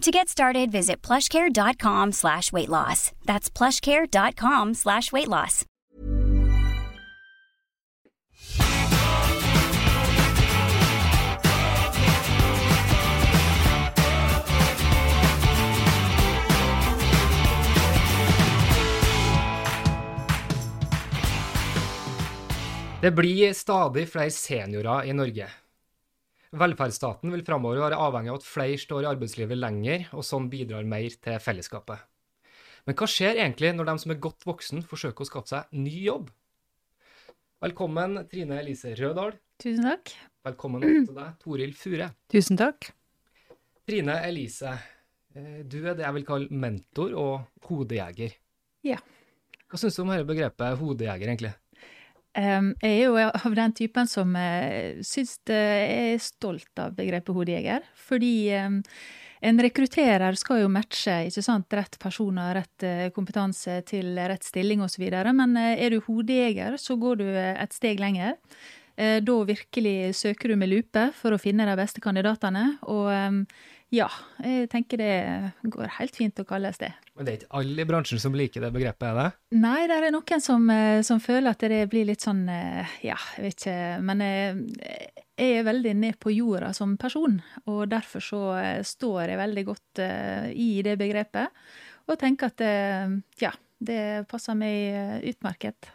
To get started, visit plushcare.com slash weight loss. That's plushcare.com slash weight loss. Det blir stadig flere seniorer i Norge. Velferdsstaten vil framover være avhengig av at flere står i arbeidslivet lenger, og sånn bidrar mer til fellesskapet. Men hva skjer egentlig når de som er godt voksen, forsøker å skaffe seg ny jobb? Velkommen, Trine Elise Rødahl. Tusen takk. Velkommen til deg, Toril Fure. Tusen takk. Trine Elise, eh, du er det jeg vil kalle mentor og hodejeger. Ja. Hva syns du om dette begrepet hodejeger, egentlig? Jeg er jo av den typen som uh, syns jeg er stolt av begrepet hodejeger. Fordi en rekrutterer skal jo matche ikke sant, rett personer, rett uh, kompetanse til rett stilling osv. Men uh, er du hodejeger, så går du et steg lenger. Da virkelig søker du med lupe for å finne de beste kandidatene. Og um, ja, jeg tenker det går helt fint å kalles det. Men det er ikke alle i bransjen som liker det begrepet, er det? Nei, det er noen som, som føler at det blir litt sånn Ja, jeg vet ikke. Men jeg er veldig ned på jorda som person, og derfor så står jeg veldig godt i det begrepet. Og tenker at ja, det passer meg utmerket.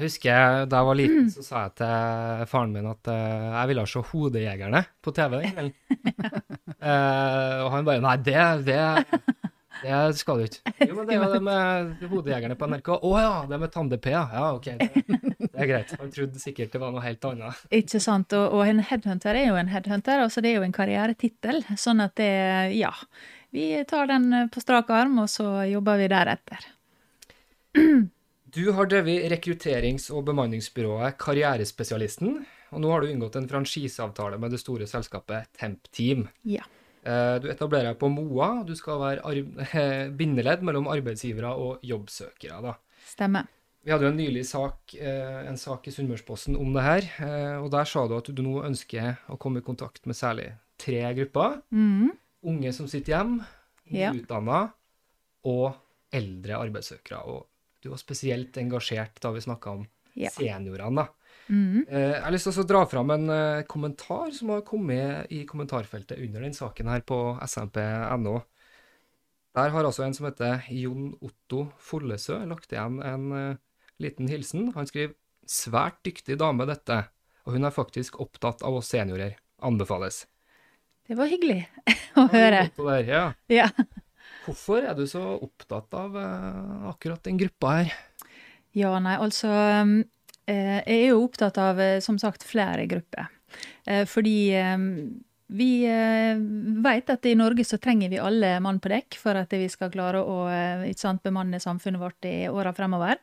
Jeg husker da jeg var liten, så sa jeg til faren min at uh, jeg ville se Hodejegerne på TV den kvelden. uh, og han bare Nei, det, det, det skal du ikke. Jo, men det er jo det med Hodejegerne på NRK. Å oh, ja, det er med Tande P, ja. Ja, OK. Det, det, er greit. Han trodde sikkert det var noe helt annet. Ikke sant. Og, og en headhunter er jo en headhunter. Altså det er jo en karrieretittel. Sånn at det Ja. Vi tar den på strak arm, og så jobber vi deretter. Du har drevet rekrutterings- og bemanningsbyrået Karrierespesialisten, og nå har du inngått en franchiseavtale med det store selskapet Temp Team. Ja. Du etablerer deg på Moa, og du skal være bindeledd mellom arbeidsgivere og jobbsøkere. Da. Stemmer. Vi hadde jo en nylig sak, en sak i Sunnmørsposten om det her, og der sa du at du nå ønsker å komme i kontakt med særlig tre grupper. Mm. Unge som sitter hjemme, Ja. utdanna og eldre arbeidssøkere. og du var spesielt engasjert da vi snakka om Ja. seniorene. Mm. Jeg har lyst til å dra fram en eh, kommentar som har kommet i kommentarfeltet under den saken her på smp.no. Der har altså en som heter Jon Otto Follesø lagt igjen en eh, liten hilsen. Han skriver 'Svært dyktig dame, dette', og hun er faktisk opptatt av oss seniorer. Anbefales. Det var hyggelig å høre. Ja. Ja. Hvorfor er du så opptatt av eh, akkurat den gruppa her? Ja, nei, altså um, eh, Jeg er jo opptatt av, eh, som sagt, flere grupper. Fordi um, vi vet at i Norge så trenger vi alle mann på dekk for at vi skal klare å sant, bemanne samfunnet vårt i åra fremover.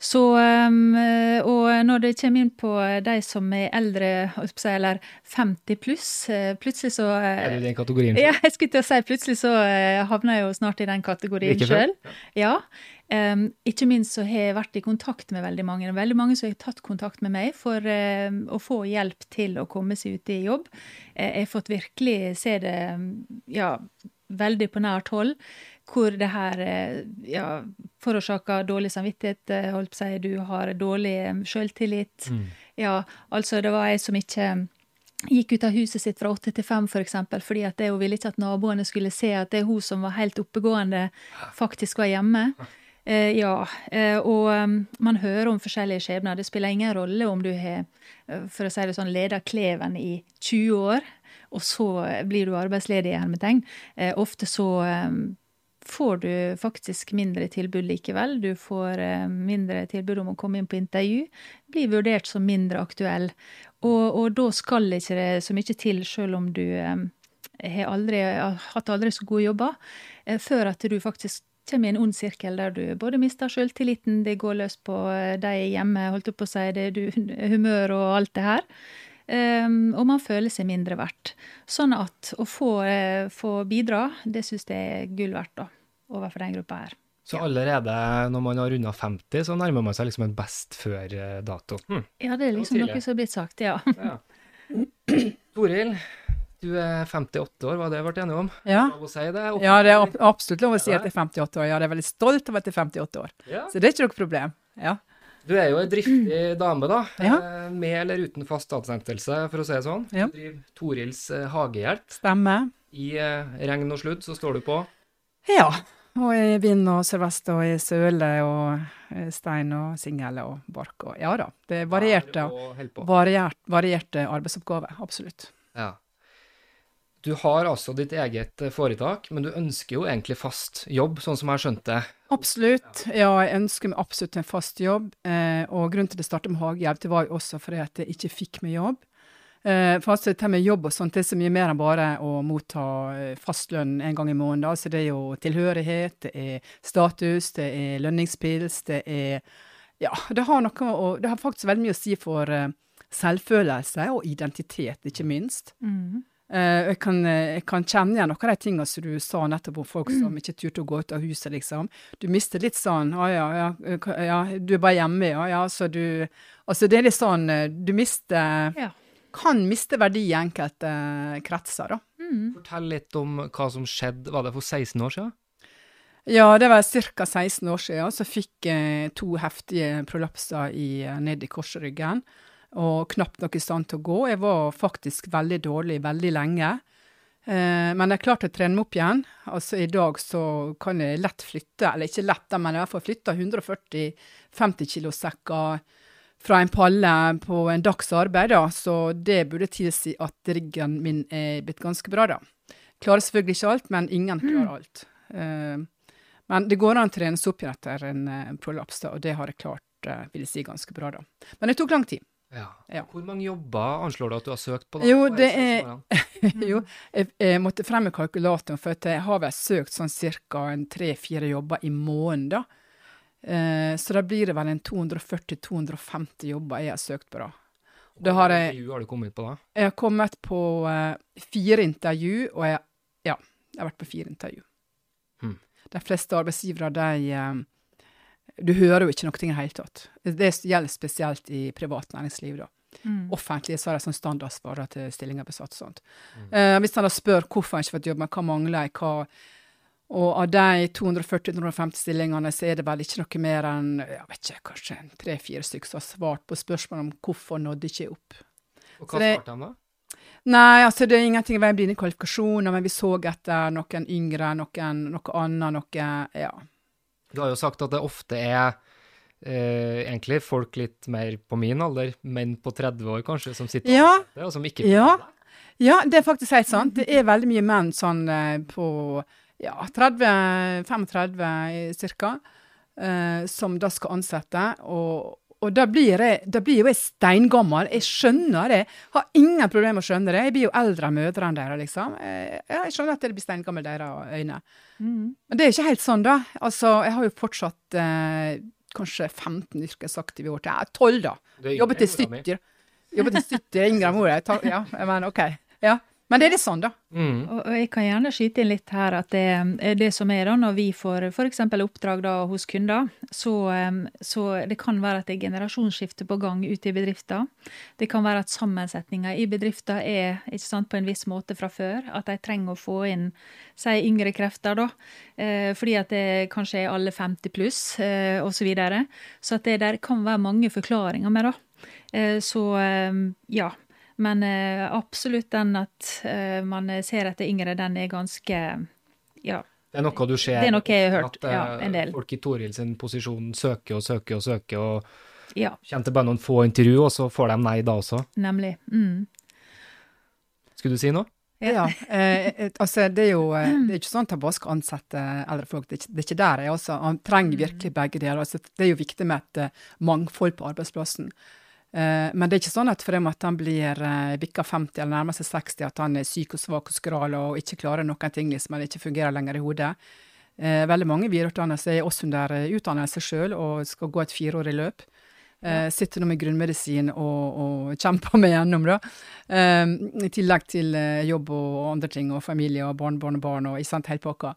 Så, um, eh, og når det kommer inn på de som er eldre, eller 50 pluss, eh, plutselig så eh, Er du i den kategorien? Ja, jeg skulle til å si plutselig så eh, havner jeg jo snart i den kategorien sjøl. Ja. Um, ikke minst så har jeg vært i kontakt med veldig mange. Veldig mange som har tatt kontakt med meg for em, å få hjelp til å komme seg ut i jobb. Jeg har fått virkelig se det ja, veldig på nært hold. Hvor det her eh, ja, forårsaker dårlig samvittighet, eh, holdt på å si. Du har dårlig em, sjøltillit. Mm. Ja, altså det var ei som ikke gikk ut av huset sitt fra åtte til fem, for eksempel, fordi at det, hun ville ikke at naboene skulle se at det er hun som var helt oppegående, faktisk var hjemme. Eh, ja, eh, og um, man hører om forskjellige skjebner. Det spiller ingen rolle om du har eh, for å si det sånn, leda Kleven i 20 år, og så blir du arbeidsledig. i hermetegn. Eh, ofte så um, får du faktisk mindre tilbud likevel. Du får eh, mindre tilbud om å komme inn på intervju. Blir vurdert som mindre aktuell. Og, og da skal ikke det så mye til, selv om du um, har aldri, hatt aldri så gode jobber, eh, før at du faktisk kommer i en ond sirkel der du både mister selvtilliten, det går løs på eh, de hjemme, holdt på å si, det du, humør og alt det her. Um, og man føler seg mindre verdt. Sånn at å få, uh, få bidra, det syns jeg er gull verdt da, overfor den gruppa her. Så allerede når man har runda 50, så nærmer man seg liksom en best før-dato. Hm. Ja, det er liksom noe som har blitt sagt, ja. ja. Toril, du er 58 år, hva det ble enige om? Ja. Lov å si det? ja, det er absolutt lov å si at jeg er 58 år. Ja, jeg er veldig stolt over at jeg er 58 år. Ja. Så det er ikke noe problem. Ja. Du er jo ei driftig dame, da. Ja. Eh, med eller uten fast ansettelse, for å si det sånn. Ja. Du driver Torils eh, hagehjelp. Stemmer. I eh, regn og sludd så står du på? Ja. Og i vind og sørvest og i søle og stein og singel og bark og Ja da. Det er varierte, varierte, varierte arbeidsoppgaver. Absolutt. Ja. Du har altså ditt eget eh, foretak, men du ønsker jo egentlig fast jobb, sånn som jeg har skjønt det? Absolutt. Ja, jeg ønsker meg absolutt en fast jobb. Eh, og grunnen til at jeg startet med hagehjelp, det var jo også fordi at jeg ikke fikk meg jobb. Eh, altså, det med jobb og sånt, det er så mye mer enn bare å motta fastlønn en gang i måneden. Altså det er jo tilhørighet, det er status, det er lønningspils, det er Ja, det har noe å Det har faktisk veldig mye å si for selvfølelse og identitet, ikke minst. Mm. Uh, jeg, kan, uh, jeg, kan, kjenne igjen noen av de tingene som du sa nettopp om folk som ikke turte å gå ut av huset, liksom. Du mister litt sånn Å ja, ja, ja, du er bare hjemme, ja. ja så du Altså, det er litt sånn uh, Du mister ja. Kan miste verdi i enkelte kretser, da. Mm. Fortell litt om hva som skjedde, var det for 16 år siden? Ja, det var ca. 16 år siden. Så fikk jeg to heftige prolapser i, ned i korsryggen og knapt nok i stand til å gå. Jeg var faktisk veldig dårlig veldig lenge. Eh, men jeg klarte å trene meg opp igjen. Altså I dag så kan jeg lett flytte, eller ikke lett, men jeg hvert fall flytta 140-50 kilosekker fra en palle på en dags arbeid, da. Så det burde tilsi at ryggen min er blitt ganske bra, da. Klarer selvfølgelig ikke alt, men ingen klarer alt. Eh, men det går an å trene seg opp igjen etter en uh, prolaps, da, og det har jeg klart, uh, vil jeg si, ganske bra, da. Men det tok lang tid. Ja. Ja. Hvor mange jobber anslår du at du har søkt på? Da? Jo, det er- jo, jeg, jeg måtte frem med kalkulatoren, for jeg har vel søkt sånn ca. tre-fire jobber i måneden, da. Eh, så da blir det vel en 240-250 jobber jeg har søkt på, da. Da har jeg, Intervju har du kommet på da? jeg har kommet på eh, fire intervju, og jeg, ja, jeg har vært på fire intervju. Hmm. De fleste arbeidsgivere, de eh, Du hører jo ikke noe i det hele tatt. Det gjelder spesielt i privat næringsliv, da. Mm. Offentlig så har de sånn standardsvarer til stillinger besatt og sånt. Mm. Uh, hvis han da spør hvorfor han ikke fått jobb, men hva mangler jeg, hva Og av de 240-250 stillingene, så er det vel ikke noe mer enn jeg vet ikke, kanskje tre-fire stykker som har svart på spørsmål om hvorfor nådde ikke jeg opp. Og hva det- svarte han da? Nei, altså det er ingenting i veien med dine kvalifikasjoner, men vi så etter noen yngre, noen, noe annet, noe Ja. Du har jo sagt at det ofte er eh, egentlig folk litt mer på min alder, menn på 30 år kanskje, som sitter Ja. sitter, og som ikke Ja. Ja, det er faktisk helt sant. Det er veldig mye menn sånn eh, på ja, 30-35 ca. Eh, som da skal ansette. Og, og da blir, jeg, da blir jo jeg steingammel. Jeg skjønner det. Har ingen problemer med å skjønne det. Jeg blir jo eldre enn mødrene deres, liksom. Jeg, jeg skjønner at det blir steingammel i deres øyne. Mm. Men det er ikke helt sånn, da. Altså, jeg har jo fortsatt eh, kanskje 15 yrkesaktive år til. Ja, 12, da. Jobbet til enn mora mi. stykker. Jobbet til stykker yngre enn mora. Jeg Ja, men OK. Ja. Men det er litt sånn, da. Mm. Og, og jeg kan gjerne skyte inn litt her at det, er det som er da, når vi får f.eks. oppdrag da hos kunder, så, så det kan være at det er generasjonsskifte på gang ute i bedrifter. Det kan være at sammensetninga i bedrifter er ikke sant, på en viss måte fra før. At de trenger å få inn si yngre krefter, da. Eh, fordi at det kanskje er alle 50 pluss, eh, osv. Så, videre. så at det der kan være mange forklaringer med, da. Eh, så ja. Men eh, absolutt den at eh, man ser etter yngre, den er ganske Ja. Det er noe du ser Det er noe jeg har hørt, at eh, ja, en del. folk i Toril sin posisjon søker og søker og søker, og Ja, kommer til bare noen få intervju, og så får de nei da også. nemlig. Mm. Skulle du si noe? Ja, eh, eh, altså det er jo det er ikke sånn at jeg bare skal ansette eldre folk, det er ikke, det er ikke der jeg også. Altså, han trenger virkelig begge deler. Altså, det er jo viktig med et mangfold på arbeidsplassen. Eh, men det er ikke sånn at fordi han blir eh, bikka 50 eller nærmer seg 60, at han er syk og svak og skral og ikke klarer noen ting, liksom, eller ikke fungerer lenger i hodet. Eh, veldig mange videreutdannede er også under eh, utdannelse sjøl og skal gå et fireårig løp. Eh, sitter nå med grunnmedisin og, og kjemper meg gjennom, da. Eh, I tillegg til eh, jobb og andre ting, og familie og barnebarn og barn og ikke sant, hele pakka.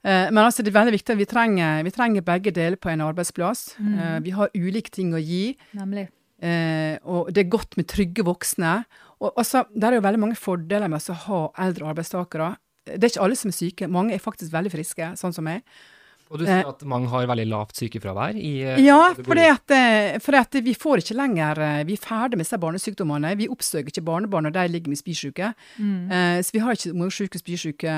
Eh, men altså, det er veldig viktig vi trenger, vi trenger begge deler på en arbeidsplass. Mm. vi har ulike ting å gi. Nemlig. Eh, og det er godt med trygge voksne. Og altså, Der er jo veldig mange fordeler med å ha eldre arbeidstakere. Det er ikke alle som er syke, mange er faktisk veldig friske, sånn som meg. Og du sier at mange har veldig lavt sykefravær i eh, Ja, fordi at, for at, eh, fordi at vi får ikke lenger eh, Vi er ferdig med disse barnesykdommene. Vi oppsøker ikke barnebarn når de ligger med spysyke. Mm. Uh, så vi har ikke morsyke, syke spysyke,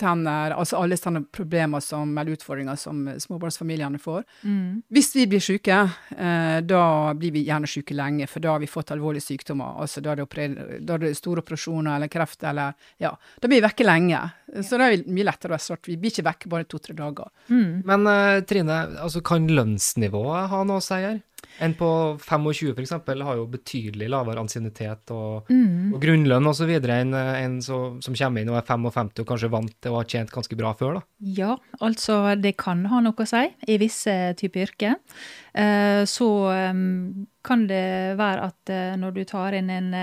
tenner Altså alle sånne problemer som, eller utfordringer som eh, småbarnsfamiliene får. Mm. Hvis vi blir syke, uh, da blir vi gjerne syke lenge, for da har vi fått alvorlige sykdommer. Altså da er det, da er det store operasjoner eller kreft eller Ja. Da blir vi vekke lenge. Så da er det mye lettere å starte. Vi blir ikke vekke bare to-tre dager. Men eh, Trine, altså kan lønnsnivået ha noe å si her? En på 25 for eksempel har jo betydelig lavere ansiennitet og, Mm. og grunnlønn videre enn en som kommer inn og er 55 og kanskje vant til å ha tjent ganske bra før, da. Ja, altså det kan ha noe å si i visse typer yrker. Eh, Så kan det være at eh, når du tar inn en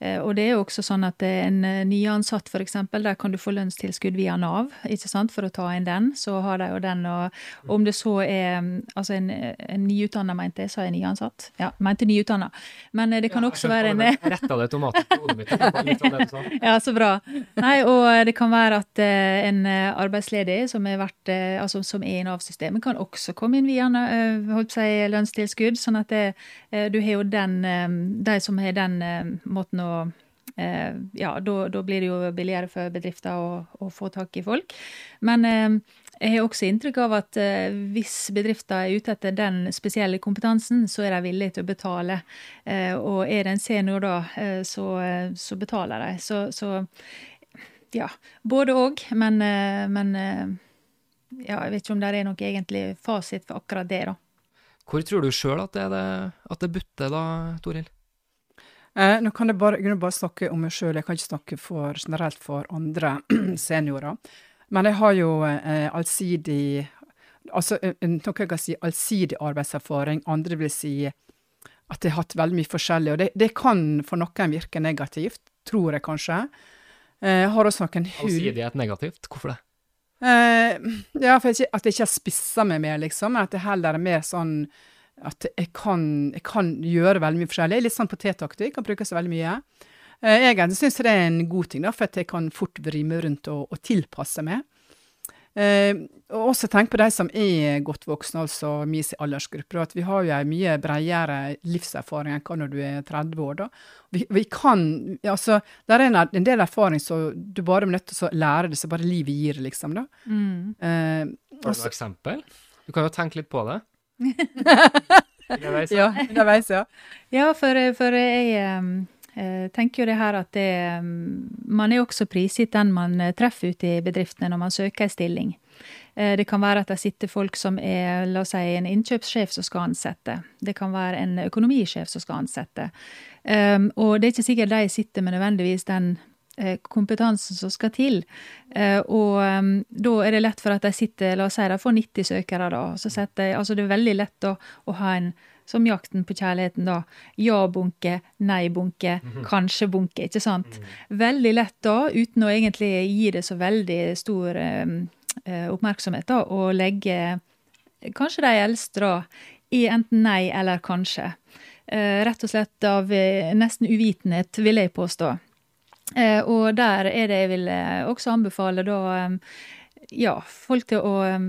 eh, Og det er jo også sånn at en nyansatt f.eks., der kan du få lønnstilskudd via Nav, ikke sant, for å ta inn den. Så har de jo den, og om det så er Altså en, en nyutdanna, mente jeg, sa jeg nyansatt? Ja, mente nyutdanna. Men eh, det kan også være en Jeg retta det tomatet på hodet mitt. det det. Ja, så bra. Nei, og det kan være at eh, en eh, arbeidsledig som vært, eh, altså, som er i Nav-systemet, kan også komme inn via eh, holdt på å lønnstilskudd. Sånn at det, eh, du har jo den eh, De som har den eh, måten å eh, Ja, da da blir det jo billigere for bedrifter å, å få tak i folk. Men eh, jeg har også inntrykk av at eh, hvis bedrifter er ute etter den spesielle kompetansen, så er de villige til å betale. Eh, og er det en senior da, eh, så, så betaler de. Så, så ja, både òg. Men, men ja, jeg vet ikke om det er noe egentlig fasit for akkurat det, da. Hvor tror du sjøl at, det at det butter, da, Toril? Eh, nå kan jeg bare, jeg kan bare snakke om meg sjøl, jeg kan ikke snakke for, generelt for andre seniorer. Men jeg har jo eh, allsidig Altså eh, noe jeg kan si allsidig arbeidserfaring, andre vil si at jeg har hatt veldig mye forskjellig. Og det, det kan for noen virke negativt, tror jeg kanskje. Eh, Jeg har også noen hud Allsidighet negativt, hvorfor det? Eh, ja, for jeg, at jeg ikke har spissa meg mer, liksom, men at det heller er mer sånn at jeg kan, jeg kan gjøre veldig mye forskjellig. Jeg er Litt sånn potetaktig, kan brukes veldig mye. Eh, egentlig syns det er en god ting, da, for at jeg kan fort vrime rundt og, og tilpasse meg. Eh, og også tenk på de som er godt voksne, altså min aldersgruppe. At vi har jo en mye bredere livserfaring enn hva når du er 30 år. da. Vi, vi kan Altså, Det er en, en del erfaring så du bare er nødt til å lære det, så bare livet gir liksom. da. Eh, Har du noe eksempel? Du kan jo tenke litt på det. Underveis, Ja, underveis, ja. Ja, for, for jeg eh, tenker jo det her at det, mm, man er også prisgitt den man eh, treffer ute i bedriftene når man søker en stilling. Eh, Det kan være at det sitter folk som er la oss si, en innkjøpssjef som skal ansette. Det kan være en økonomisjef som skal ansette. Um, og det er ikke sikkert de sitter med nødvendigvis den kompetansen som skal til. Og um, da er det lett for at de sitter, la oss si de får 90 søkere da, så setter altså det er veldig lett å, å ha en som jakten på kjærligheten, da. Ja-bunke, nei-bunke, kanskje-bunke, ikke sant? Veldig lett da, uten å egentlig gi det så veldig stor eh, oppmerksomhet, da, å legge kanskje de eldste da, i enten nei eller kanskje. Eh, rett og slett av eh, nesten uvitenhet, vil jeg påstå. Eh, og der er det jeg vil også anbefale da eh, ja, folk til å eh,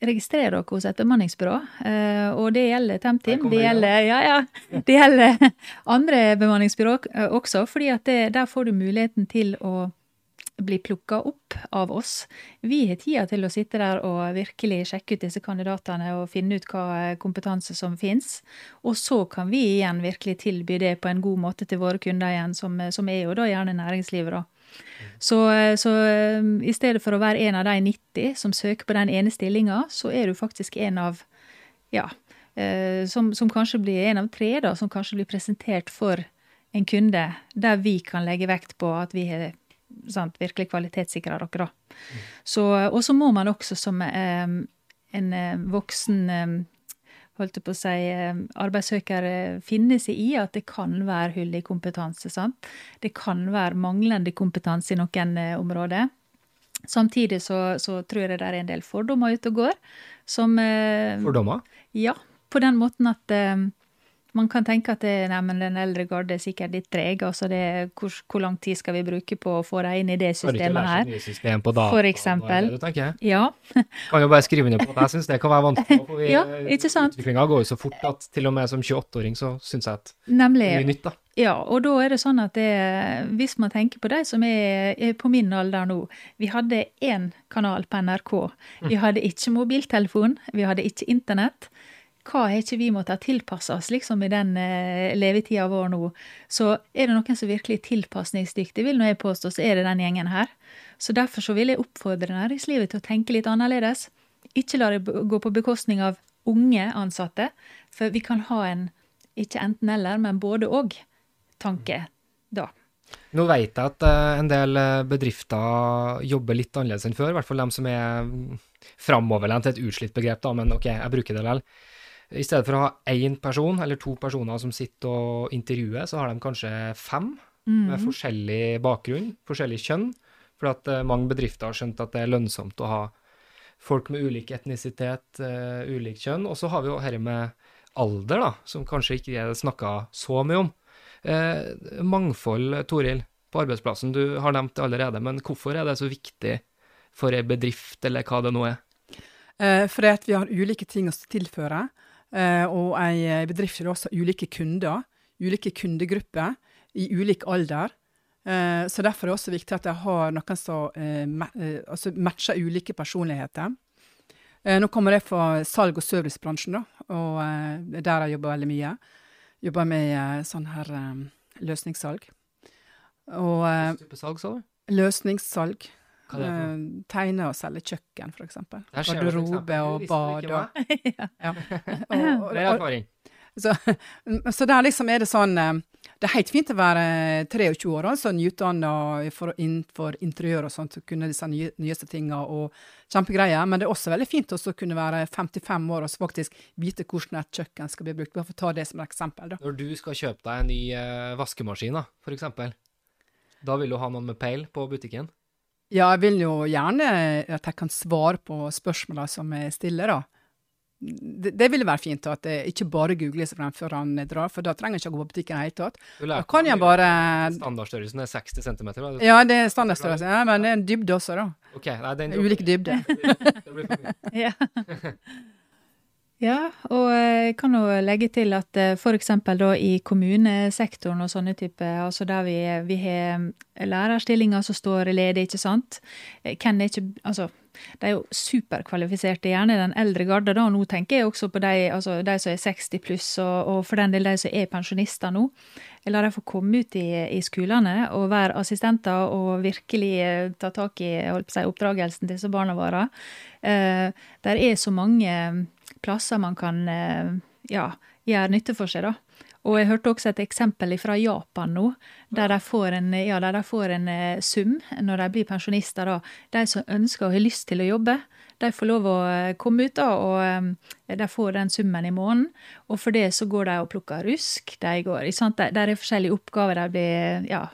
Registrerer dere hos et bemanningsbyrå, eh, og det gjelder Der Temteam. Det ja. gjelder, ja, ja, det gjelder andre bemanningsbyrå eh, også, fordi at det, der får du muligheten til å bli plukka opp av oss. Vi har tida til å sitte der og virkelig sjekke ut disse kandidatene og finne ut hva eh, kompetanse som fins. Og så kan vi igjen virkelig tilby det på en god måte til våre kunder igjen, som, som er jo da gjerne næringslivet, da. Så, så eh, i stedet for å være en av de 90 som søker på den ene stillinga, så er du faktisk en av ja, eh, som, som kanskje blir en av tre, da, som kanskje blir presentert for en kunde, der vi kan legge vekt på at vi har sant, virkelig kvalitetssikra dere, da. Og så må man også som eh, en eh, voksen eh, holdt jeg på å si, arbeidssøkere eh, finne seg i at det kan være hull i kompetanse. sant? Det kan være manglende kompetanse i noen eh, områder. Samtidig så, så tror jeg det er en del fordommer ute og går. Som eh, Fordommer? Ja, på den måten at man kan tenke at det, nei, den eldre garde er sikkert litt treg. Altså det, hvor, hvor lang tid skal vi bruke på å få dem inn i det systemet her? nye system på data. For eksempel. Det, tenker. Ja, Kan jo bare skrive under på at jeg syns det kan være vanskelig. For vi, Ja, ikke sant? Utviklinga går jo så fort at til og med som 28-åring så syns jeg at nemlig. det er mye nytt, da. Ja, og da er det sånn at det, hvis man tenker på de som er, er på min alder nå Vi hadde én kanal på NRK. Vi hadde ikke mobiltelefon, vi hadde ikke internett. Hva har ikke vi måttet tilpasse oss liksom i den eh, levetida vår nå? Så er det noen som virkelig er tilpasningsdyktig, vil nå jeg påstå, så er det den gjengen her. Så derfor så vil jeg oppfordre næringslivet til å tenke litt annerledes. Ikke la det gå på bekostning av unge ansatte, for vi kan ha en ikke enten-eller, men både-og-tanke da. Nå vet jeg at eh, en del eh, bedrifter jobber litt annerledes enn før, i hvert fall de som er mm, framoverlent, et utslitt begrep, da, men ok, jeg bruker det likevel. I stedet for å ha én person eller to personer som sitter og intervjuer, så har de kanskje fem med forskjellig bakgrunn, forskjellig kjønn, for at eh, mange bedrifter har skjønt at det er lønnsomt å ha folk med ulik etnisitet, uh, ulikt kjønn. Og så har vi jo dette med alder, da, som kanskje ikke er snakka så mye om. Uh, mangfold, Toril, på arbeidsplassen. Du har nevnt det allerede, men hvorfor er det så viktig for ei bedrift, eller hva det nå er? Uh, fordi at vi har ulike ting å tilføre. Eh, og ei bedrift vil også ulike kunder, ulike kundegrupper, i ulik alder. Eh, så derfor er det også viktig at jeg har noen som eh, eh, altså matcher ulike personligheter. Eh, nå kommer jeg fra salg- og servicebransjen, da, og eh, er der jeg jobber veldig mye. Jobber med eh, sånn her eh, løsningssalg. Og eh, Hvilken type salg, sa du? løsningssalg. Eh, tegne og selge kjøkken, et Garderobe og bad. Og, ja. og, er erfaring. så, så der liksom er det sånn eh, Det er helt fint å være 23 år, altså nyutdanna innenfor interiør og sånt, og kunne disse nye, nyeste tinga og kjempegreier. Men det er også veldig fint å kunne være 55 år og så faktisk vite hvordan et kjøkken skal bli brukt. Bare for å ta det som et eksempel, da. Når du skal kjøpe deg en ny eh, vaskemaskin, da, eksempel, da vil du ha noen med peil på butikken? Ja, jeg vil jo gjerne at jeg kan svare på spørsmåla som jeg stiller, da. det, det ville være fint at jeg ikke bare googler seg frem før han drar, for da trenger jeg ikke å gå på butikken i det hele tatt. Da kan jeg bare Standardstørrelsen er 60 cm. Ja, det er standardstørrelse, ja, men det er en dybde også, da. Okay, nei, den Ulik dybde. Det blir for mye. Ja. og jeg kan jo legge til at f.eks. for eksempel da i kommunesektoren og sånne type, altså der vi, vi har lærerstillinger som står ledig, ikke sant. Eh, Hvem er ikke, altså, de er jo superkvalifiserte, gjerne den eldre garde, da. Nå tenker jeg også på de, altså, de som er 60 pluss, og, og for den del de som er pensjonister nå. La dem få komme ut i, i skolene og være assistenter og virkelig eh, ta tak i holdt på å si, oppdragelsen til disse barna våre. Eh, der er så mange plasser man kan eh, ja, gjøre nytte for seg, da. Og jeg hørte også et eksempel fra Japan nå, der de får en, ja, de får en eh, sum når de blir pensjonister. da. De som ønsker og har lyst til å jobbe, de får lov å eh, komme ut da, og de får den summen i måneden. Og for det så går de og plukker rusk. De går, sant? Der er forskjellige oppgaver de blir ja,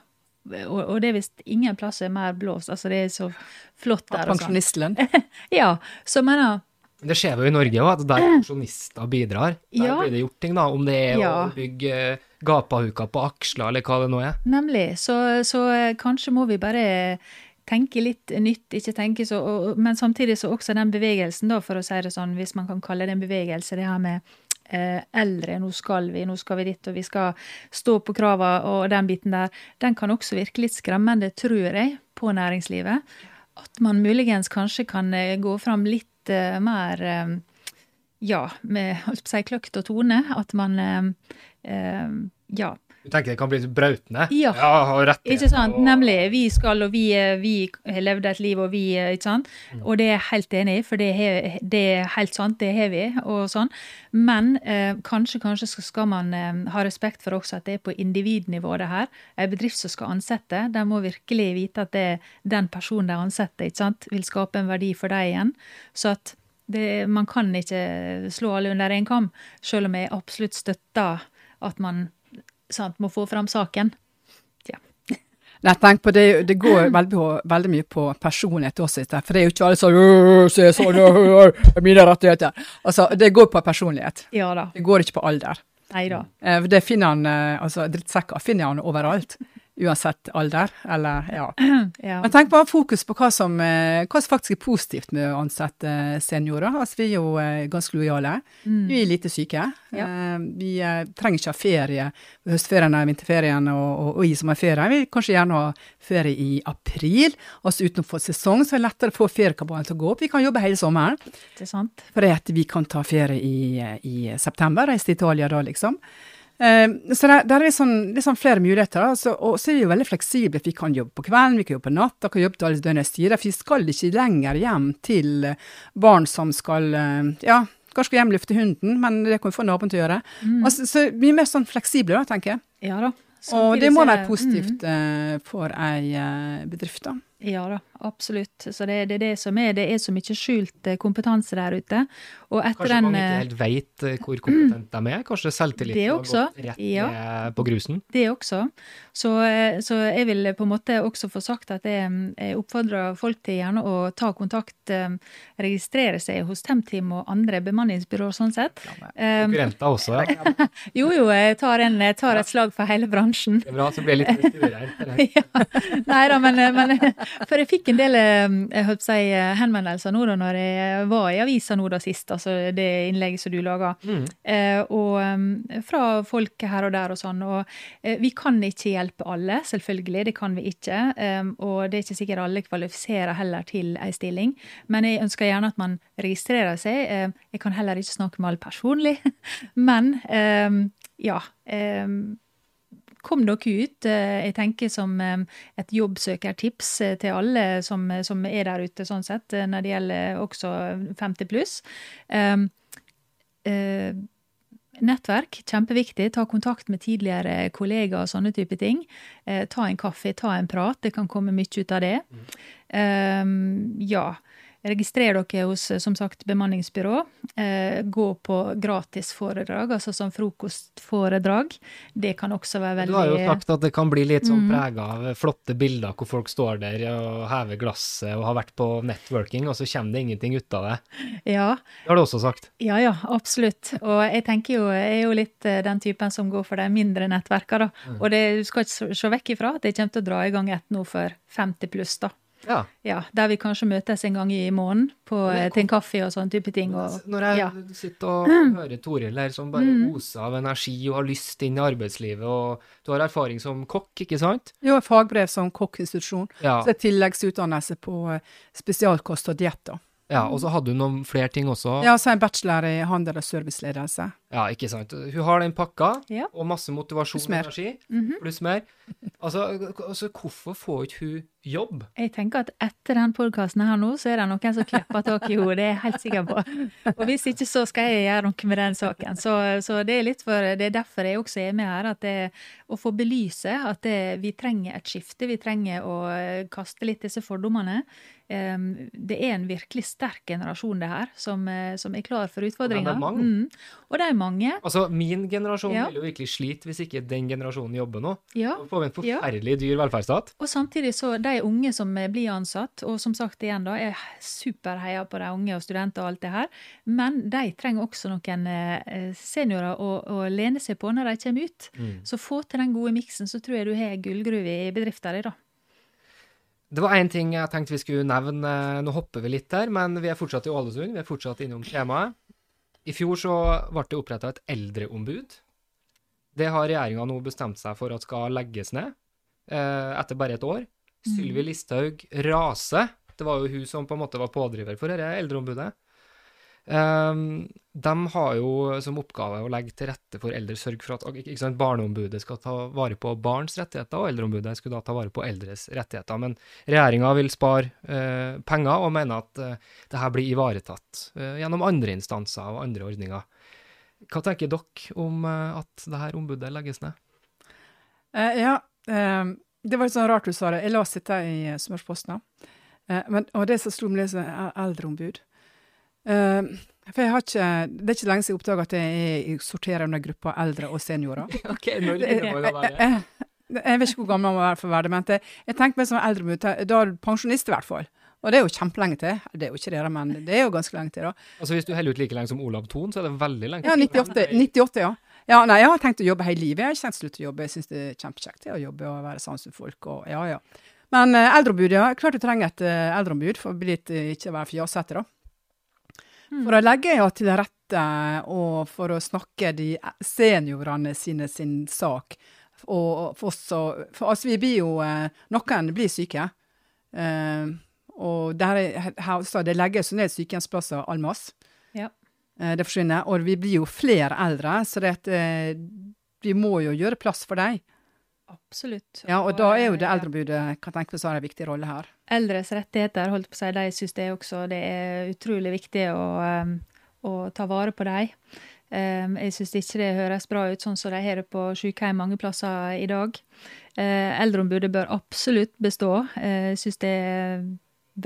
og, det er visst ingen plass er mer blåst. Altså, det er så flott der. sånn. Pensjonistlønn. Ja, så mener Men Det skjer jo i Norge òg, at der pensjonister bidrar, der Ja. blir det gjort ting, da. Om det er Ja. å bygge eh, gapahuker på aksler, eller hva det nå er. Nemlig. Så, så eh, kanskje må vi bare tenke litt nytt, ikke tenke så og, Men samtidig så også den bevegelsen, da, for å si det sånn, hvis man kan kalle det en bevegelse, det her med eh, eldre, nå skal vi, nå skal vi dit, og vi skal stå på krava og den biten der, den kan også virke litt skremmende, tror jeg, på næringslivet. At man muligens kanskje kan gå fram litt eh, mer eh, ja, med holdt på å si, kløkt og tone. At man eh, ja, Du tenker det kan bli litt brautende? Ja. og rettigheter. ikke sant? og- Nemlig. Vi skal, og vi, eh, vi har levd et liv, og vi eh, Ikke sant? Og det er jeg helt enig i, for det, er- det er helt sant, det har vi, og sånn. Men eh, kanskje, kanskje skal man eh, ha respekt for også at det er på individnivå, det her. En bedrift som skal ansette, de må virkelig vite at det, den personen de ansetter, ikke sant, vil skape en verdi for dem igjen. Så at det, man kan ikke slå alle under én kam, selv om jeg absolutt støtter at man sant, må få fram saken. Nei, tenk på det, det går veldig, veldig mye på personlighet også, for det er jo ikke alle sånn «Øh, Se sånn, mine rettigheter. Altså, det går på personlighet. Ja da. Det går ikke på alder. Nei da. Eh, Det finner han, eh, altså drittsekker finner han overalt. Uansett alder, eller ja. Ja. Men tenk bare fokus på hva som, eh, hva som faktisk er positivt med å ansette seniorer. Altså, vi er jo eh, ganske lojale. Vi er lite syke. Ja. Eh, Vi eh, trenger ikke ha ferie høstferien eller vinterferien og, og, og i sommerferien. Vi vil kanskje gjerne ha ferie i april, altså utenfor sesong, så er det lettere å få feriekabalen til å gå opp. Vi kan jobbe hele sommeren. Sant? For at vi kan ta ferie i, i september, reise til Italia da, liksom. Eh, så der, der er sånn, det er sånn flere muligheter. Altså, og så er vi jo veldig fleksible. Vi kan jobbe på kvelden, vi kan jobbe på natta, kan jobbe til alle døgnets tider. Vi skal ikke lenger hjem til eh, barn som skal eh, ja, kanskje skal hjem lufte hunden, men det kan vi få naboen til å gjøre. Altså, så vi er mer sånn fleksible, da, tenker jeg. Ja da. Og det må være positivt eh, for ei bedrift, da. Ja da, absolutt. Så det, det er det som er. Det er så mye skjult eh, kompetanse der ute. Kanskje den mange ikke eh, helt veit hvor kompetente de er? Kanskje selvtilliten har gått rett ja. ned på grusen? Det også. Så, eh, så jeg vil på en måte også få sagt at jeg, jeg oppfordrer folk til gjerne å ta kontakt, eh, registrere seg hos Temteam og andre bemanningsbyråer sånn sett. Eh, Konkurrenter også, ja. jo jo, jeg tar, en, jeg tar et slag for hele bransjen. Det er bra, så blir jeg litt eller? ja. Nei da, men, men For jeg fikk en del eh, jeg holdt si, henvendelser nå da når jeg var i avisa nå da sist, altså det innlegget som du laga, eh, og eh, fra folk her og der og sånn. Og eh, vi kan ikke hjelpe alle, selvfølgelig, det kan vi ikke. eh, og det er ikke sikkert alle kvalifiserer heller til ei stilling, men jeg ønsker gjerne at man registrerer seg. Eh, jeg kan heller ikke snakke med alle personlig, men eh, ja. Kom dere ut. eh, Jeg tenker som eh, et jobbsøkertips eh, til alle som, som er der ute, sånn sett, når det gjelder også 50 pluss. Um, eh, Nettverk, kjempeviktig. Ta kontakt med tidligere kollegaer og sånne type ting. Eh, ta en kaffe, ta en prat. Det kan komme mye ut av det. Um, ja. Registrer dere hos eh, som sagt bemanningsbyrå. Eh, gå på gratisforedrag, altså som frokostforedrag. Det kan også være veldig Du har jo sagt at det kan bli litt sånn Mm. prega av flotte bilder hvor folk står der og hever glasset og har vært på networking, og så kommer det ingenting ut av det. Ja, Det har du også sagt. ja, ja, absolutt. Og jeg tenker jo, jeg er jo litt eh, den typen som går for de mindre nettverkene, da. Mm. Og det, du skal ikke se- se vekk ifra at jeg kommer til å dra i gang et nå for 50 pluss, da. Ja. Ja, Der vi kanskje møtes en gang i måneden på, Men eh, til en kaffe og sånn type ting. Og, Når jeg ja. sitter og hører Toril her, som bare Mm. oser av energi og har lyst inn i arbeidslivet, og du har erfaring som kokk, ikke sant? Jo, fagbrev som kokkinstitusjon. Ja. Så er tilleggsutdannelse på eh, spesialkost og diett. da. Ja, og så hadde du noen flere ting også. Ja, så en bachelor i handel og serviceledelse. Ja, ikke sant. Hun har den pakka, Ja. og masse motivasjon og energi, Mhm. pluss mer. Altså, altså, hvorfor får ikke hun jobb? Jeg tenker at etter den podkasten her nå, så er det noen som klipper tak i henne. Det er jeg helt sikker på. Og hvis ikke, så skal jeg gjøre noe med den saken. Så, så det er litt for Det er derfor jeg også er med her. At det, å få belyse at det, vi trenger et skifte. Vi trenger å kaste litt disse fordommene. Um, Det er en virkelig sterk generasjon, det her, som, som er klar for utfordringer. Og de er mange. Mm. Og det er mange. Altså, min generasjon Ja. vil jo virkelig slite hvis ikke den generasjonen jobber nå. Ja. Da får vi en forferdelig dyr velferdsstat. Og samtidig så de unge som blir ansatt, og som sagt igjen da, er superheia på de unge og studenter og alt det her, men de trenger også noen eh, seniorer å, å lene seg på når de kommer ut. Mm. Så få til den gode miksen, så tror jeg du har gullgruve i bedrifta di, da. Det var én ting jeg tenkte vi skulle nevne. Nå hopper vi litt der, men vi er fortsatt i Ålesund. Vi er fortsatt innom temaet. I fjor så ble det oppretta et eldreombud. Det har regjeringa nå bestemt seg for at skal legges ned, eh, etter bare et år. Sylvi Listhaug raser. Det var jo hun som på en måte var pådriver for dette eldreombudet. Um, de har jo som oppgave å legge til rette for eldre, sørge for at ikke sant, barneombudet skal ta vare på barns rettigheter, og eldreombudet skulle da ta vare på eldres rettigheter. Men regjeringa vil spare eh, penger, og mener at eh, det her blir ivaretatt eh, gjennom andre instanser og andre ordninger. Hva tenker dere om eh, at det her ombudet legges ned? Eh, ja, eh, det var litt sånn rart du sa det. Jeg leste dette i eh, Smørsposten. Eh, men, og det som slo meg, er eldreombud. Eh, for jeg har ikke, Det er ikke lenge siden jeg oppdaga at jeg, sorterer under gruppa eldre og seniorer. Ok, når Det- begynner man å være jeg, jeg, vet ikke hvor gammel man må være for å være det, men jeg, tenker meg som eldre, Da er du pensjonist, i hvert fall. Og det er jo kjempelenge til. Det er jo ikke det, men det er jo ganske lenge til, da. Altså Hvis du holder ut like lenge som Olav Thon, så er det veldig lenge. til? Ja, 98, 98 ja. ja. Nei, jeg har tenkt å jobbe hele livet. Jeg har ikke tenkt å slutte å jobbe. Jeg syns det er kjempekjekt å jobbe og være sammen med folk. Og, ja, ja. Men eh, eldreombud, ja. Klart du trenger et eh, eldreombud for å bli litt, eh, ikke være fjasete, da. For å legge ja, til rette og for å snakke de seniorene sine sin sak. Og for oss så For altså, vi blir jo eh, Noen blir syke. Eh, og der er, her, så det legges ned sykehjemsplasser all masse. Ja. Eh, det forsvinner. Og vi blir jo flere eldre, så det vi må jo gjøre plass for dem. Absolutt. Ja, og da er jo det eldreombudet kan tenke seg har en viktig rolle her. Eldres rettigheter, holdt på å si, de syns det også det er utrolig viktig å, um, å ta vare på dem. Um, jeg syns ikke det høres bra ut sånn som de har det på sykehjem mange plasser i dag. Uh, eldreombudet bør absolutt bestå. Uh, jeg syns det er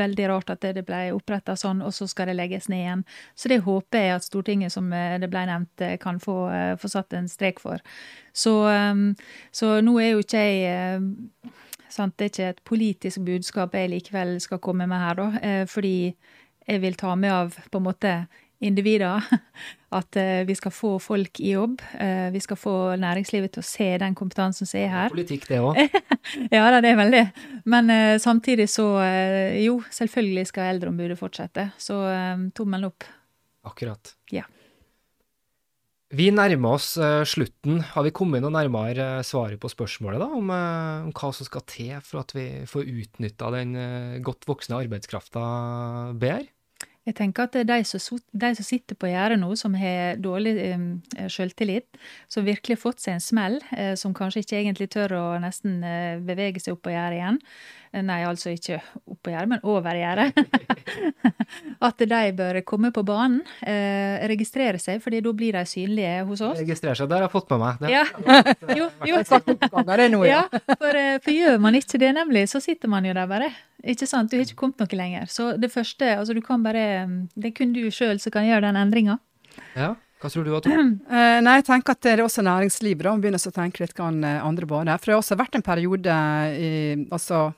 veldig rart at det ble oppretta sånn, og så skal det legges ned igjen. Så det håper jeg at Stortinget, som eh, det ble nevnt, kan få, få satt en strek for. Så, um, så nå er jo ikke jeg Sant? Det er ikke et politisk budskap jeg likevel skal komme med her, da. Eh, fordi jeg vil ta med av på en måte individer. At eh, vi skal få folk i jobb. Eh, vi skal få næringslivet til å se den kompetansen som er her. Politikk, det òg. Ja, da, det er veldig. Men samtidig så Jo, selvfølgelig skal eldreombudet fortsette. Så tommelen opp. Akkurat. Ja. Vi nærmer oss eh, slutten. Har vi kommet noe nærmere svaret på spørsmålet da, om, eh, om hva som skal til for at vi får utnytta den eh, godt voksne arbeidskrafta bedre? Jeg tenker at de som, de som sitter på gjerdet nå, som har dårlig um, selvtillit, som virkelig har fått seg en smell, uh, som kanskje ikke egentlig tør å nesten uh, bevege seg opp på gjerdet igjen. Eh, Nei, altså ikke oppå gjerdet, men over gjerdet. at de bør komme på banen, eh, registrere seg, fordi da blir de synlige hos oss. Registrere seg, det har jeg fått med meg. Det. Ja, jo, jo. Nå, ja. Ja, for, eh, for gjør man ikke det, nemlig, så sitter man jo der bare. Ikke sant? Du har ikke kommet noe lenger. Så det første, altså du kan bare Det er kun du sjøl som kan gjøre den endringa. Ja. Hva tror du, Tor? Eh, nei, jeg tenker at det er også næringslivet, da. Begynner å tenke litt andre baner. For det har også vært en periode i altså,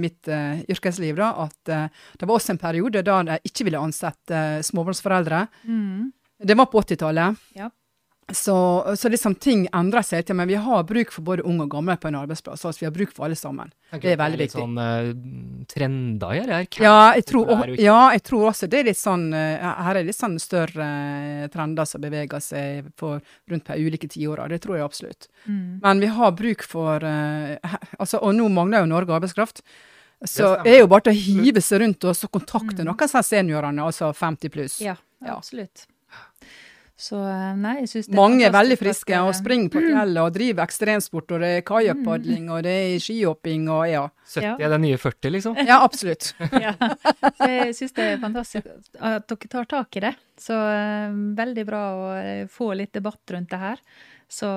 mitt uh, yrkesliv da, at uh, det var også en periode da de ikke ville ansette uh, småbarnsforeldre. Mm. Det var på 80-tallet. Ja. Så, så liksom ting endrer seg. til, Men vi har bruk for både unge og gamle på en arbeidsplass. altså Vi har bruk for alle sammen. Okay, Det er veldig litt viktig. sånn uh, trender det her? Ja jeg, tror, er og, ja, jeg tror også det er litt sånn uh, Her er litt sånn større eh, trender som beveger seg på, rundt på ulike tiårer. Det tror jeg absolutt. Mm. Men vi har bruk for uh, altså, Og nå mangler jo Norge arbeidskraft. Så det er jo bare til å hive seg rundt og så kontakte noen av seniorene, altså 50 pluss. Ja, Ja. Så eh, nei, jeg syns det Mange er veldig friske og eh, springer på fjellet og driver ekstremsport, og det er kajakkpadling og det er skihopping og ja. 70 er det nye 40, liksom? Ja, absolutt. ja. Så jeg syns det er fantastisk at dere tar tak i det. Så eh, veldig bra å få litt debatt rundt det her. Så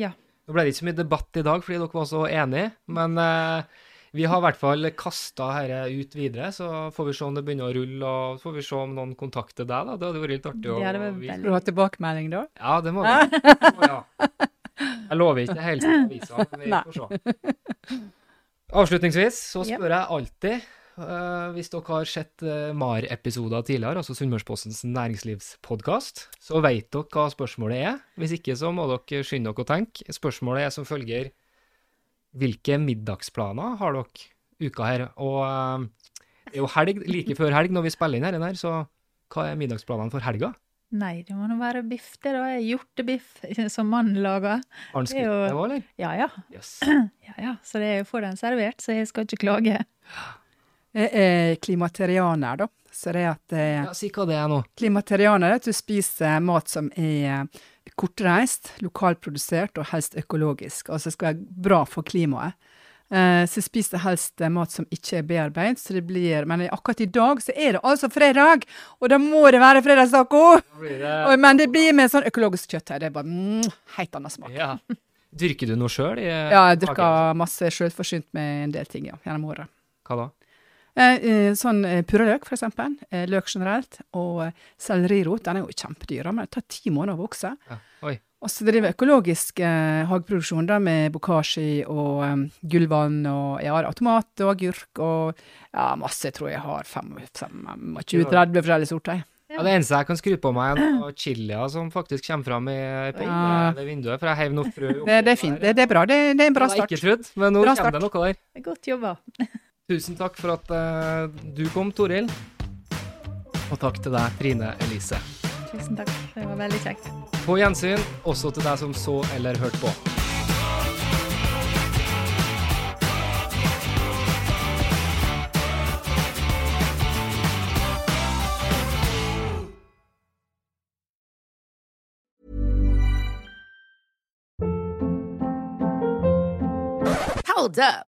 ja. Det ble det ikke så mye debatt i dag fordi dere var så enige, men eh, vi har i hvert fall kasta dette ut videre, så får vi se om det begynner å rulle, og så får vi se om noen kontakter deg, da. Det hadde vært litt artig å vite. Skal du ha tilbakemelding, da? Ja, det må vi. Å, ja. Jeg lover ikke helt til avisa, men vi får se. Avslutningsvis så spør jeg alltid, uh, hvis dere har sett uh, MAR-episoder tidligere, altså Sunnmørspostens næringslivspodkast, så vet dere hva spørsmålet er. Hvis ikke så må dere skynde dere å tenke. Spørsmålet er som følger Hvilke middagsplaner har dere uka her? Og eh, det er jo helg, like før helg når vi spiller inn her, så hva er middagsplanene for helga? Nei, det må nå være biff, det da. Hjortebiff som mannen lager. Har han Det skutt òg, eller? Ja ja. Yes. ja, ja. Så det er jo får den servert, så jeg skal ikke klage. Jeg er klimaterianer, da. Så det at eh, Ja, si hva det er nå. Klimaterianer er at du spiser mat som er kortreist, lokalprodusert og helst økologisk. Altså skal være bra for klimaet. Eh, så jeg spiser helst eh, mat som ikke er bearbeidet, så det blir Men akkurat i dag så er det altså fredag, og da må det være fredagstaco! Da det Men det blir med sånn økologisk kjøtt her. Det er bare mm, helt annen smak. Ja. Dyrker du noe sjøl Ja, jeg dyrker masse sjølforsynt med en del ting, ja, gjennom året. Hva da? Eh, eh, sånn eh, purreløk. Eh, løk generelt. Og sellerirot. Den er jo kjempedyr, men det tar ti måneder å vokse. Ja. Og så driver jeg økologisk eh, hageproduksjon da, med bokashi og um, gullvann og jeg har tomat og agurk og ja, masse. Jeg tror jeg har 25-30 forskjellige sorter. Ja, det eneste jeg kan skru på meg, er chilier som faktisk kommer fram i på Ja. det vinduet, for jeg heiv noe frø oppi Det, det er fint. Det, det er bra. Det, det er en bra Det var start. jeg ikke trodd, men nå kommer det noe der. Er Godt jobba. Tusen takk for at uh, du kom, Toril. Og takk til deg, Trine Elise. Tusen takk. Det var veldig kjekt. På gjensyn, også til deg som så eller hørte på. Hold up.